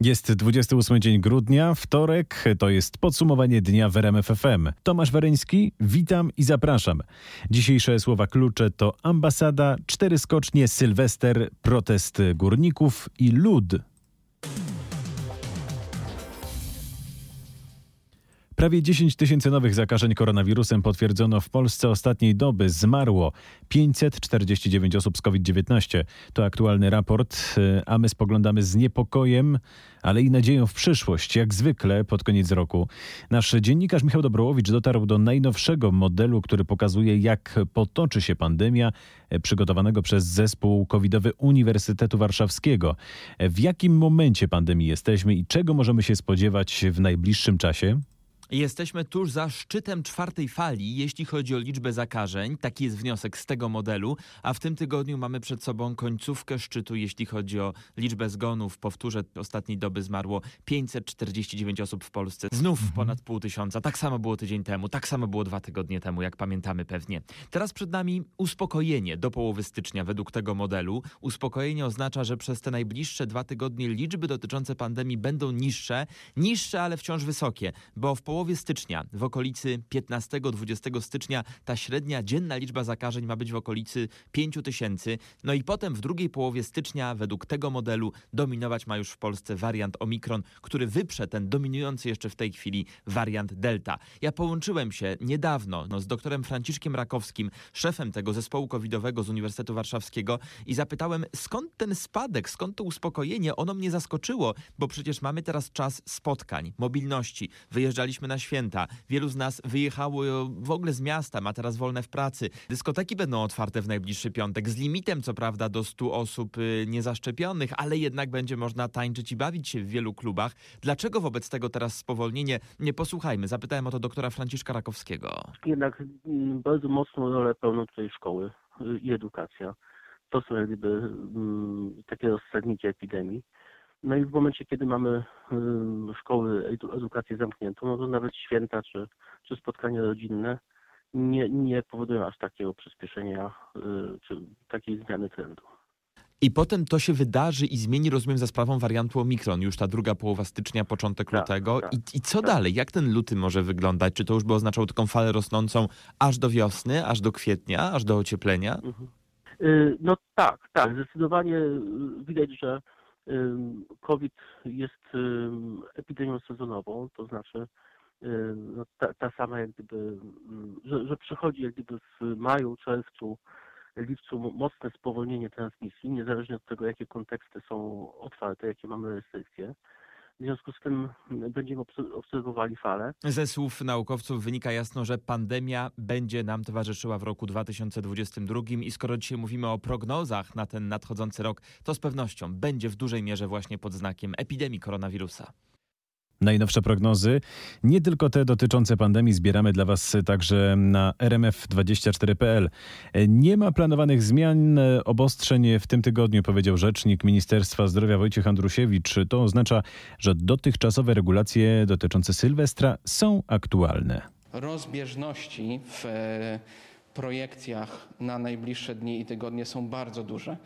Jest 28 dzień grudnia, wtorek, to jest podsumowanie dnia w RMF FM. Tomasz Wareński, witam i zapraszam. Dzisiejsze słowa klucze to ambasada, cztery skocznie, sylwester, protest górników i lud. Prawie 10 tysięcy nowych zakażeń koronawirusem potwierdzono w Polsce ostatniej doby. Zmarło 549 osób z COVID-19. To aktualny raport, y, a my spoglądamy z niepokojem, ale i nadzieją w przyszłość, jak zwykle pod koniec roku. Nasz dziennikarz Michał Dobrołowicz dotarł do najnowszego modelu, który pokazuje, jak potoczy się pandemia, y, przygotowanego przez zespół covidowy Uniwersytetu Warszawskiego. W jakim momencie pandemii jesteśmy i czego możemy się spodziewać w najbliższym czasie? Jesteśmy tuż za szczytem czwartej fali, jeśli chodzi o liczbę zakażeń. Taki jest wniosek z tego modelu, a w tym tygodniu mamy przed sobą końcówkę szczytu, jeśli chodzi o liczbę zgonów. Powtórzę, ostatniej doby zmarło 549 osób w Polsce. Znów mhm. ponad pół tysiąca. Tak samo było tydzień temu, tak samo było dwa tygodnie temu, jak pamiętamy pewnie. Teraz przed nami uspokojenie do połowy stycznia według tego modelu. Uspokojenie oznacza, że przez te najbliższe dwa tygodnie liczby dotyczące pandemii będą niższe, niższe, ale wciąż wysokie, bo w połowie połowie stycznia, w okolicy 15-20 stycznia, ta średnia dzienna liczba zakażeń ma być w okolicy 5 tysięcy. No i potem w drugiej połowie stycznia, według tego modelu, dominować ma już w Polsce wariant Omikron, który wyprze ten dominujący jeszcze w tej chwili wariant Delta. Ja połączyłem się niedawno no, z doktorem Franciszkiem Rakowskim, szefem tego zespołu covidowego z Uniwersytetu Warszawskiego i zapytałem, skąd ten spadek, skąd to uspokojenie? Ono mnie zaskoczyło, bo przecież mamy teraz czas spotkań, mobilności. Wyjeżdżaliśmy na święta. Wielu z nas wyjechało w ogóle z miasta, ma teraz wolne w pracy. Dyskoteki będą otwarte w najbliższy piątek, z limitem co prawda do 100 osób y, niezaszczepionych, ale jednak będzie można tańczyć i bawić się w wielu klubach. Dlaczego wobec tego teraz spowolnienie? Nie posłuchajmy. Zapytałem o to doktora Franciszka Rakowskiego. Jednak mm, bardzo mocną rolę pełnią tutaj szkoły y, i edukacja. To są jak gdyby mm, takie rozsadniki epidemii. No i w momencie, kiedy mamy szkoły, edukację zamkniętą, no to nawet święta czy, czy spotkania rodzinne nie, nie powodują aż takiego przyspieszenia y, czy takiej zmiany trendu. I potem to się wydarzy i zmieni, rozumiem, za sprawą wariantu Omikron, już ta druga połowa stycznia, początek tak, lutego. Tak, I, I, co tak. dalej? Jak ten luty może wyglądać? Czy to już by oznaczało taką falę rosnącą aż do wiosny, aż do kwietnia, aż do ocieplenia? Mhm. Y, no tak, tak. Zdecydowanie widać, że COVID jest epidemią sezonową, to znaczy no, ta, ta, sama jak gdyby, że, że przychodzi jak gdyby w maju, czerwcu, lipcu mocne spowolnienie transmisji, niezależnie od tego, jakie konteksty są otwarte, jakie mamy restrykcje. W związku z tym będziemy obserwowali falę. Ze słów naukowców wynika jasno, że pandemia będzie nam towarzyszyła w roku 2022 i skoro dzisiaj mówimy o prognozach na ten nadchodzący rok, to z pewnością będzie w dużej mierze właśnie pod znakiem epidemii koronawirusa. Najnowsze prognozy, nie tylko te dotyczące pandemii, zbieramy dla Was także na rmf24.pl. Nie ma planowanych zmian obostrzeń w tym tygodniu, powiedział rzecznik Ministerstwa Zdrowia Wojciech Andrusiewicz. To oznacza, że dotychczasowe regulacje dotyczące Sylwestra są aktualne. Rozbieżności w e, projekcjach na najbliższe dni i tygodnie są bardzo duże.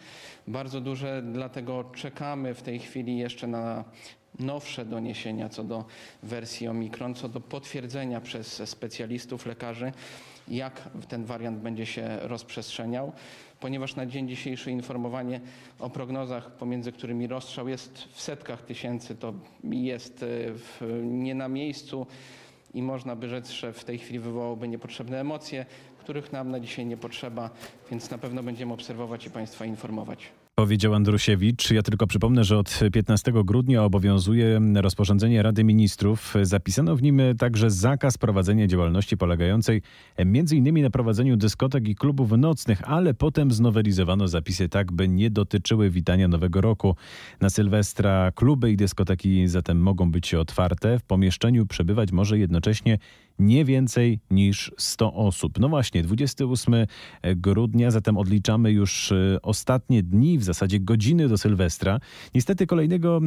Bardzo duże, dlatego czekamy w tej chwili jeszcze na nowsze doniesienia co do wersji Omikron, co do potwierdzenia przez specjalistów, lekarzy, jak ten wariant będzie się rozprzestrzeniał, ponieważ na dzień dzisiejszy informowanie o prognozach, pomiędzy którymi rozstrzał jest w setkach tysięcy, to jest e, w, nie na miejscu i można by rzec, że w tej chwili wywołałoby niepotrzebne emocje, których nam na dzisiaj nie potrzeba, więc na pewno będziemy obserwować i Państwa informować. Powiedział Andrusiewicz. Ja tylko przypomnę, że od 15 grudnia obowiązuje rozporządzenie Rady Ministrów. Zapisano w nim także zakaz prowadzenia działalności polegającej m.in. na prowadzeniu dyskotek i klubów nocnych, ale potem znowelizowano zapisy tak, by nie dotyczyły witania Nowego Roku. Na Sylwestra kluby i dyskoteki zatem mogą być otwarte. W pomieszczeniu przebywać może jednocześnie nie więcej niż 100 osób. No właśnie, 28 grudnia, zatem odliczamy już e, ostatnie dni, w zasadzie godziny do Sylwestra. Niestety kolejnego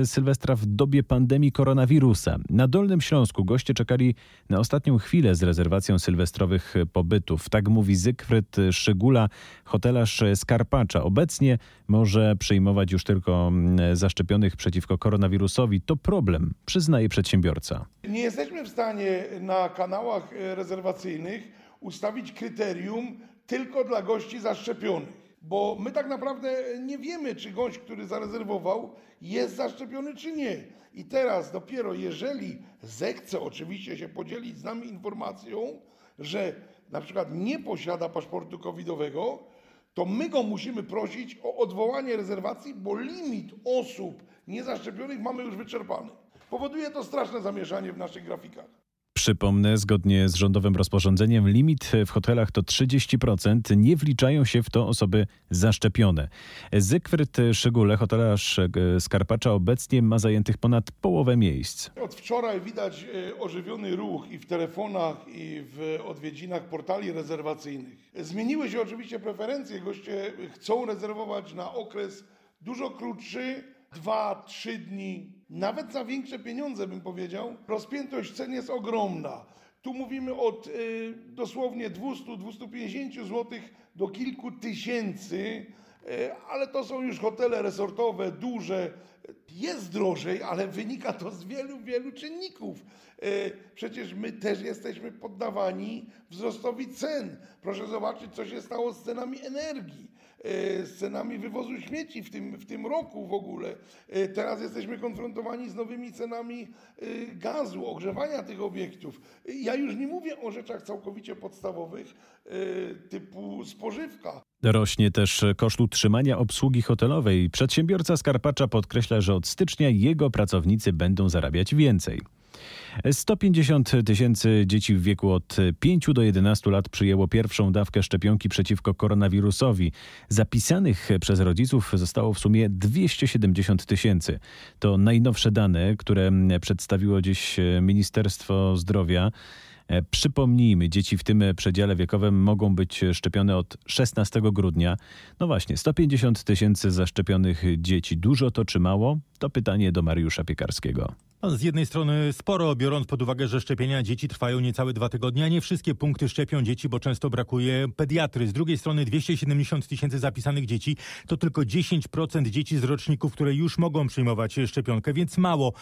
e, Sylwestra w dobie pandemii koronawirusa. Na Dolnym Śląsku goście czekali na ostatnią chwilę z rezerwacją sylwestrowych pobytów. Tak mówi Zygfryd Szygula, hotelarz Skarpacza. Obecnie może przyjmować już tylko zaszczepionych przeciwko koronawirusowi. To problem, przyznaje przedsiębiorca. Nie jesteśmy w stanie na kanałach rezerwacyjnych ustawić kryterium tylko dla gości zaszczepionych. Bo my tak naprawdę nie wiemy, czy gość, który zarezerwował, jest zaszczepiony, czy nie. I teraz dopiero jeżeli zechce oczywiście się podzielić z nami informacją, że na przykład nie posiada paszportu covidowego, to my go musimy prosić o odwołanie rezerwacji, bo limit osób niezaszczepionych mamy już wyczerpany. Powoduje to straszne zamieszanie w naszych grafikach. Przypomnę, zgodnie z rządowym rozporządzeniem limit w hotelach to 30%, nie wliczają się w to osoby zaszczepione. Zygfryd Szygule, hotelarz Skarpacza, obecnie ma zajętych ponad połowę miejsc. Od wczoraj widać e, ożywiony ruch i w telefonach, i w odwiedzinach portali rezerwacyjnych. Zmieniły się oczywiście preferencje. Goście chcą rezerwować na okres dużo krótszy, dwa, trzy dni, nawet za większe pieniądze bym powiedział. Rozpiętość cen jest ogromna. Tu mówimy od y, dosłownie 200-250 zł do kilku tysięcy, y, ale to są już hotele resortowe, duże. Jest drożej, ale wynika to z wielu, wielu czynników. Y, przecież my też jesteśmy poddawani wzrostowi cen. Proszę zobaczyć, co się stało z cenami energii. E, z cenami wywozu śmieci w tym, w tym roku w ogóle. E, teraz jesteśmy konfrontowani z nowymi cenami e, gazu, ogrzewania tych obiektów. Ja już nie mówię o rzeczach całkowicie podstawowych typu spożywka. Rośnie też koszt utrzymania obsługi hotelowej. Przedsiębiorca Skarpacza podkreśla, że od stycznia jego pracownicy będą zarabiać więcej. 150 tysięcy dzieci w wieku od 5 do 11 lat przyjęło pierwszą dawkę szczepionki przeciwko koronawirusowi. Zapisanych przez rodziców zostało w sumie 270 tysięcy. To najnowsze dane, które przedstawiło dziś Ministerstwo Zdrowia. E, przypomnijmy, dzieci w tym przedziale wiekowym mogą być szczepione od 16 grudnia. No właśnie, 150 tysięcy zaszczepionych dzieci. Dużo to czy mało? To pytanie do Mariusza Piekarskiego. Z jednej strony sporo, biorąc pod uwagę, że szczepienia dzieci trwają niecałe dwa tygodnie, a nie wszystkie punkty szczepią dzieci, bo często brakuje pediatry. Z drugiej strony 270 tysięcy zapisanych dzieci to tylko 10% dzieci z roczników, które już mogą przyjmować szczepionkę, więc mało.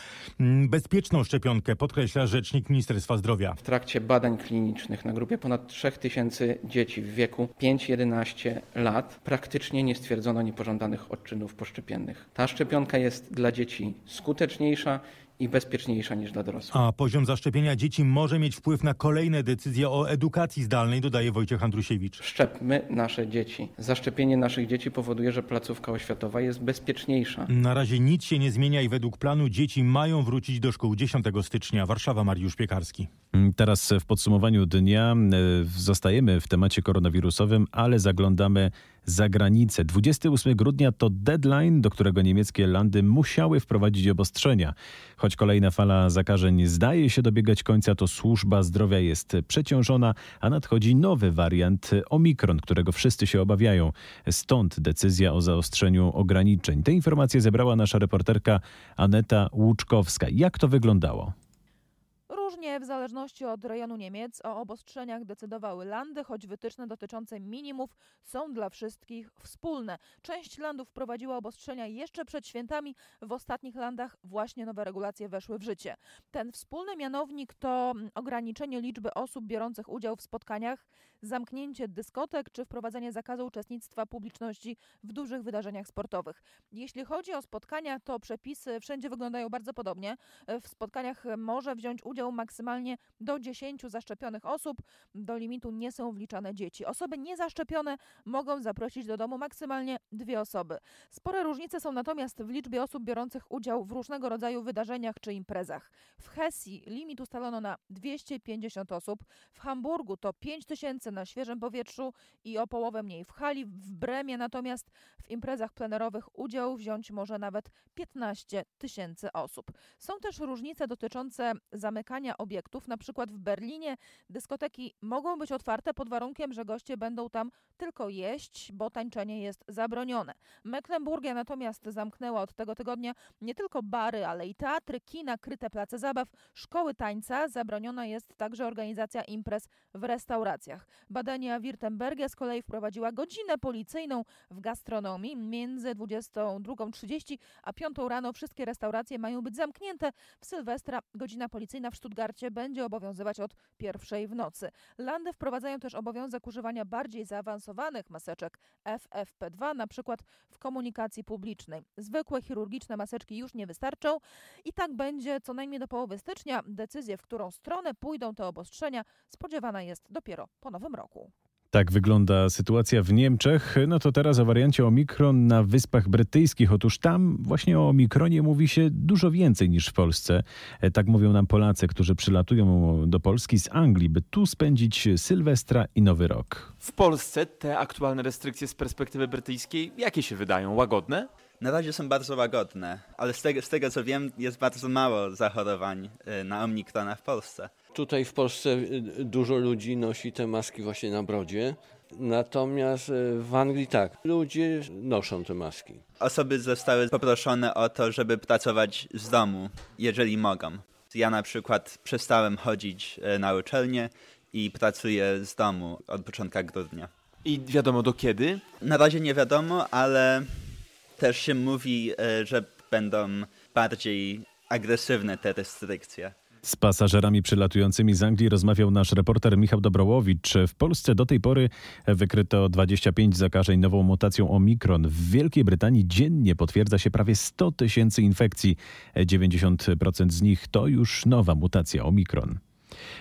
Mm, bezpieczną szczepionkę, podkreśla rzecznik Ministerstwa Zdrowia. W trakcie badań klinicznych na grupie ponad 3000 dzieci w wieku 5-11 lat praktycznie nie stwierdzono niepożądanych odczynów poszczepiennych. Ta szczepionka jest dla dzieci skuteczniejsza i bezpieczniejsza niż dla dorosłych. A poziom zaszczepienia dzieci może mieć wpływ na kolejne decyzje o edukacji zdalnej, dodaje Wojciech Andrusiewicz. Szczepmy nasze dzieci. Zaszczepienie naszych dzieci powoduje, że placówka oświatowa jest bezpieczniejsza. Na razie nic się nie zmienia i według planu dzieci mają wrócić do szkół 10 stycznia. Warszawa, Mariusz Piekarski. Teraz w podsumowaniu dnia e, zostajemy w temacie koronawirusowym, ale zaglądamy za granicę. 28 grudnia to deadline, do którego niemieckie landy musiały wprowadzić obostrzenia. Choć kolejna fala zakażeń zdaje się dobiegać końca, to służba zdrowia jest przeciążona, a nadchodzi nowy wariant Omikron, którego wszyscy się obawiają. Stąd decyzja o zaostrzeniu ograniczeń. Te informacje zebrała nasza reporterka Aneta Łuczkowska. Jak to wyglądało? W zależności od rejonu Niemiec o obostrzeniach decydowały landy, choć wytyczne dotyczące minimów są dla wszystkich wspólne. Część landów wprowadziła obostrzenia jeszcze przed świętami, w ostatnich landach właśnie nowe regulacje weszły w życie. Ten wspólny mianownik to ograniczenie liczby osób biorących udział w spotkaniach, zamknięcie dyskotek czy wprowadzenie zakazu uczestnictwa publiczności w dużych wydarzeniach sportowych. Jeśli chodzi o spotkania, to przepisy wszędzie wyglądają bardzo podobnie. W spotkaniach może wziąć udział maksymalnie do 10 zaszczepionych osób. Do limitu nie są wliczane dzieci. Osoby niezaszczepione mogą zaprosić do domu maksymalnie dwie osoby. Spore różnice są natomiast w liczbie osób biorących udział w różnego rodzaju wydarzeniach czy imprezach. W Hesji limit ustalono na 250 osób, w Hamburgu to 5000 na świeżym powietrzu i o połowę mniej. W hali w Bremie natomiast w imprezach plenerowych udział wziąć może nawet 15 tysięcy osób. Są też różnice dotyczące zamykania obiektów. Na przykład w Berlinie dyskoteki mogą być otwarte pod warunkiem, że goście będą tam tylko jeść, bo tańczenie jest zabronione. Mecklenburgia natomiast zamknęła od tego tygodnia nie tylko bary, ale i teatry, kina, kryte place zabaw, szkoły tańca. Zabroniona jest także organizacja imprez w restauracjach. Badania Wirtembergia z kolei wprowadziła godzinę policyjną w gastronomii. Między 22.30 a 5 rano wszystkie restauracje mają być zamknięte. W Sylwestra godzina policyjna w Stuttgarcie będzie obowiązywać od pierwszej w nocy. Landy wprowadzają też obowiązek używania bardziej zaawansowanych maseczek FFP2, na przykład w komunikacji publicznej. Zwykłe chirurgiczne maseczki już nie wystarczą i tak będzie co najmniej do połowy stycznia. Decyzję, w którą stronę pójdą te obostrzenia, spodziewana jest dopiero po nowym roku. Tak wygląda sytuacja w Niemczech. No to teraz o wariancie Omikron na Wyspach Brytyjskich. Otóż tam właśnie o Omikronie mówi się dużo więcej niż w Polsce. E, Tak mówią nam Polacy, którzy przylatują do Polski z Anglii, by tu spędzić Sylwestra i Nowy Rok. W Polsce te aktualne restrykcje z perspektywy brytyjskiej, jakie się wydają? Łagodne? Na razie są bardzo łagodne, ale z tego, z tego co wiem, jest bardzo mało zachorowań y, na Omnikrona w Polsce. Tutaj w Polsce y, dużo ludzi nosi te maski właśnie na brodzie. Natomiast y, w Anglii tak, ludzie noszą te maski. Osoby zostały poproszone o to, żeby pracować z domu, jeżeli mogą. Ja na przykład przestałem chodzić y, na uczelnię i pracuję z domu od początku grudnia. I wiadomo do kiedy? Na razie nie wiadomo, ale też się mówi, że będą bardziej agresywne te restrykcje. Z pasażerami przylatującymi z Anglii rozmawiał nasz reporter Michał Dobrołowicz. W Polsce do tej pory wykryto 25 zakażeń nową mutacją Omikron. W Wielkiej Brytanii dziennie potwierdza się prawie 100 tysięcy infekcji. 90% z nich to już nowa mutacja Omikron.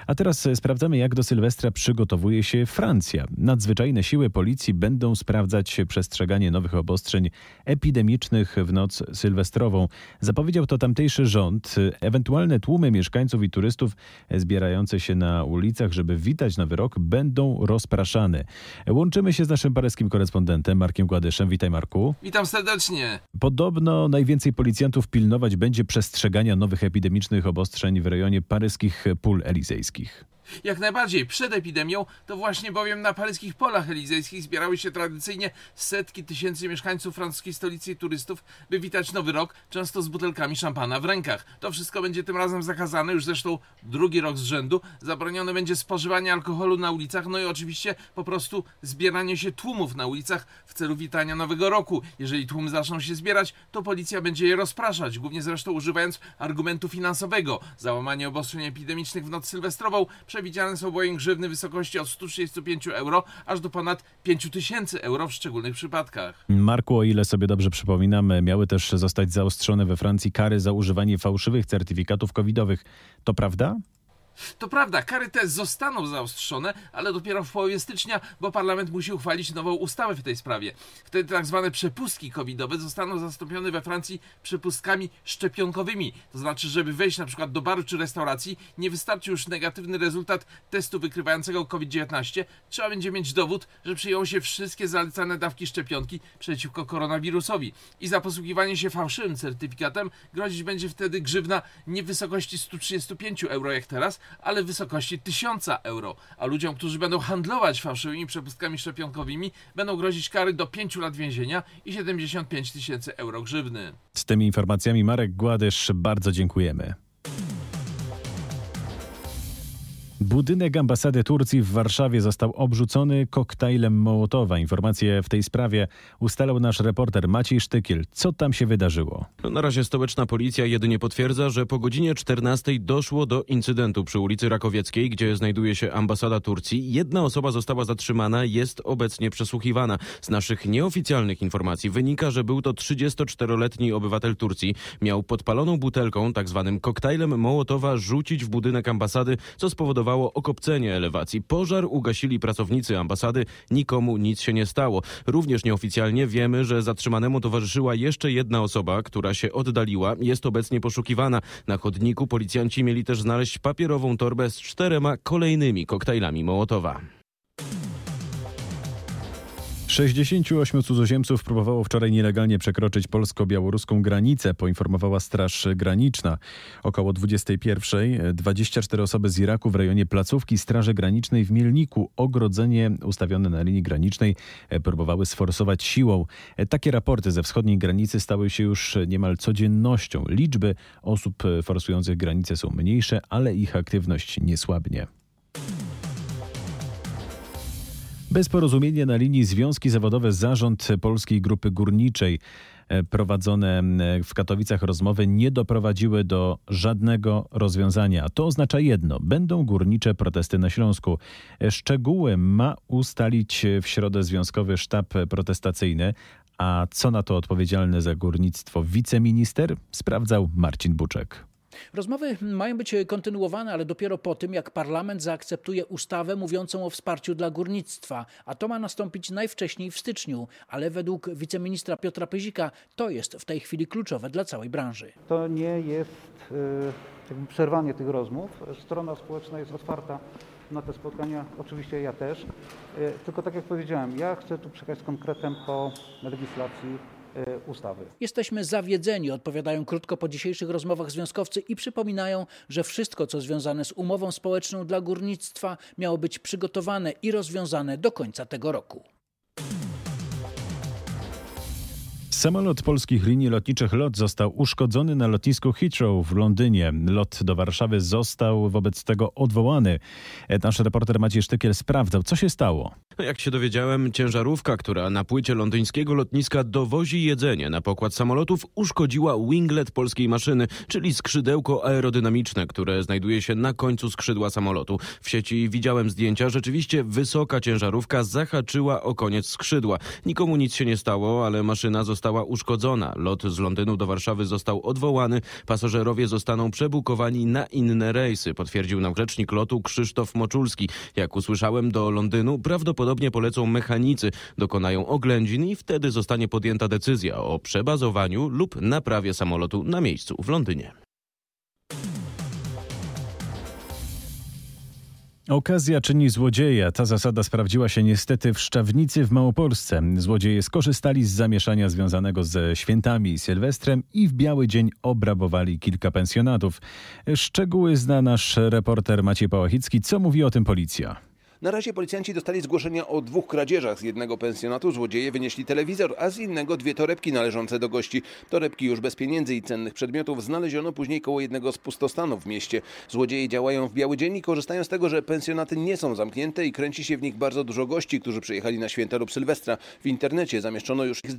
A teraz sprawdzamy, jak do Sylwestra przygotowuje się Francja. Nadzwyczajne siły policji będą sprawdzać przestrzeganie nowych obostrzeń epidemicznych w noc sylwestrową. Zapowiedział to tamtejszy rząd. Ewentualne tłumy mieszkańców i turystów zbierające się na ulicach, żeby witać nowy rok, będą rozpraszane. Łączymy się z naszym paryskim korespondentem Markiem Gładyszem. Witaj Marku. Witam serdecznie. Podobno najwięcej policjantów pilnować będzie przestrzegania nowych epidemicznych obostrzeń w rejonie paryskich pól elizejskich. Jak najbardziej przed epidemią, to właśnie bowiem na paryskich polach elizejskich zbierały się tradycyjnie setki tysięcy mieszkańców francuskiej stolicy i turystów, by witać nowy rok, często z butelkami szampana w rękach. To wszystko będzie tym razem zakazane, już zresztą drugi rok z rzędu. Zabronione będzie spożywanie alkoholu na ulicach, no i oczywiście po prostu zbieranie się tłumów na ulicach w celu witania nowego roku. Jeżeli tłumy zaczną się zbierać, to policja będzie je rozpraszać, głównie zresztą używając argumentu finansowego. Załamanie obostrzeń epidemicznych w noc sylwestrową przewidziane są bowiem grzywny w wysokości od 135 euro aż do ponad 5000 euro w szczególnych przypadkach. Marku, o ile sobie dobrze przypominam, miały też zostać zaostrzone we Francji kary za używanie fałszywych certyfikatów covidowych. To prawda? To prawda, kary te zostaną zaostrzone, ale dopiero w połowie stycznia, bo parlament musi uchwalić nową ustawę w tej sprawie. Wtedy tak zwane przepustki covidowe zostaną zastąpione we Francji przepustkami szczepionkowymi. To znaczy, żeby wejść na przykład do baru czy restauracji, nie wystarczy już negatywny rezultat testu wykrywającego COVID-19. Trzeba będzie mieć dowód, że przyjęło się wszystkie zalecane dawki szczepionki przeciwko koronawirusowi. I za posługiwanie się fałszywym certyfikatem grozić będzie wtedy grzywna nie w wysokości 135 euro jak teraz, ale w wysokości 1000 euro. A ludziom, którzy będą handlować fałszywymi przepustkami szczepionkowymi, będą grozić kary do 5 lat więzienia i 75 tysięcy euro grzywny. Z tymi informacjami Marek Gładysz, bardzo dziękujemy. Budynek ambasady Turcji w Warszawie został obrzucony koktajlem Mołotowa. Informacje w tej sprawie ustalał nasz reporter Maciej Sztykiel. Co tam się wydarzyło? No, Na razie stołeczna policja jedynie potwierdza, że po godzinie 14 doszło do incydentu przy ulicy Rakowieckiej, gdzie znajduje się ambasada Turcji. Jedna osoba została zatrzymana, jest obecnie przesłuchiwana. Z naszych nieoficjalnych informacji wynika, że był to 34-letni obywatel Turcji. Miał podpaloną butelką, tak zwanym koktajlem Mołotowa, rzucić w budynek ambasady, co spowodowało okopcenie elewacji. Pożar ugasili pracownicy ambasady, nikomu nic się nie stało. Również nieoficjalnie wiemy, że zatrzymanemu towarzyszyła jeszcze jedna osoba, która się oddaliła. Jest obecnie poszukiwana. Na chodniku policjanci mieli też znaleźć papierową torbę z czterema kolejnymi koktajlami Mołotowa. 68 cudzoziemców próbowało wczoraj nielegalnie przekroczyć polsko-białoruską granicę, poinformowała Straż Graniczna. Około 21 24 osoby z Iraku w rejonie placówki Straży Granicznej w Mielniku, ogrodzenie ustawione na linii granicznej, próbowały sforsować siłą. Takie raporty ze wschodniej granicy stały się już niemal codziennością. Liczby osób forsujących granicę są mniejsze, ale ich aktywność nie słabnie. Bez porozumienia na linii Związki Zawodowe Zarząd Polskiej Grupy Górniczej prowadzone w Katowicach rozmowy nie doprowadziły do żadnego rozwiązania. To oznacza jedno: będą górnicze protesty na Śląsku. Szczegóły ma ustalić w środę Związkowy Sztab Protestacyjny. A co na to odpowiedzialny za górnictwo wiceminister? Sprawdzał Marcin Buczek. Rozmowy mają być kontynuowane, ale dopiero po tym, jak parlament zaakceptuje ustawę mówiącą o wsparciu dla górnictwa, a to ma nastąpić najwcześniej w styczniu, ale według wiceministra Piotra Pyzika to jest w tej chwili kluczowe dla całej branży. To nie jest jakby przerwanie tych rozmów. Strona społeczna jest otwarta na te spotkania, oczywiście ja też. Tylko tak jak powiedziałem, ja chcę tu przekazać konkretem po legislacji ustawy. Jesteśmy zawiedzeni, odpowiadają krótko po dzisiejszych rozmowach związkowcy i przypominają, że wszystko, co związane z umową społeczną dla górnictwa, miało być przygotowane i rozwiązane do końca tego roku. Samolot polskich linii lotniczych LOT został uszkodzony na lotnisku Heathrow w Londynie. Lot do Warszawy został wobec tego odwołany. Nasz reporter Maciej Sztykiel sprawdzał, co się stało. No, jak się dowiedziałem, ciężarówka, która na płycie londyńskiego lotniska dowozi jedzenie na pokład samolotów, uszkodziła winglet polskiej maszyny, czyli skrzydełko aerodynamiczne, które znajduje się na końcu skrzydła samolotu. W sieci widziałem zdjęcia. Rzeczywiście wysoka ciężarówka zahaczyła o koniec skrzydła. Nikomu nic się nie stało, ale maszyna została uszkodzona. Lot z Londynu do Warszawy został odwołany. Pasażerowie zostaną przebukowani na inne rejsy, potwierdził nam rzecznik lotu Krzysztof Moczulski. Jak usłyszałem, do Londynu Prawdopodobnie polecą mechanicy, dokonają oględzin i wtedy zostanie podjęta decyzja o przebazowaniu lub naprawie samolotu na miejscu w Londynie. Okazja czyni złodzieja. Ta zasada sprawdziła się niestety w Szczawnicy w Małopolsce. Złodzieje skorzystali z zamieszania związanego ze świętami i Sylwestrem i w biały dzień obrabowali kilka pensjonatów. Szczegóły zna nasz reporter Maciej Pałachicki. Co mówi o tym policja? Na razie policjanci dostali zgłoszenia o dwóch kradzieżach. Z jednego pensjonatu złodzieje wynieśli telewizor, a z innego dwie torebki należące do gości. Torebki już bez pieniędzy i cennych przedmiotów znaleziono później koło jednego z pustostanów w mieście. Złodzieje działają w biały dzień i korzystają z tego, że pensjonaty nie są zamknięte i kręci się w nich bardzo dużo gości, którzy przyjechali na święta lub Sylwestra. W internecie zamieszczono już ich zdjęcia.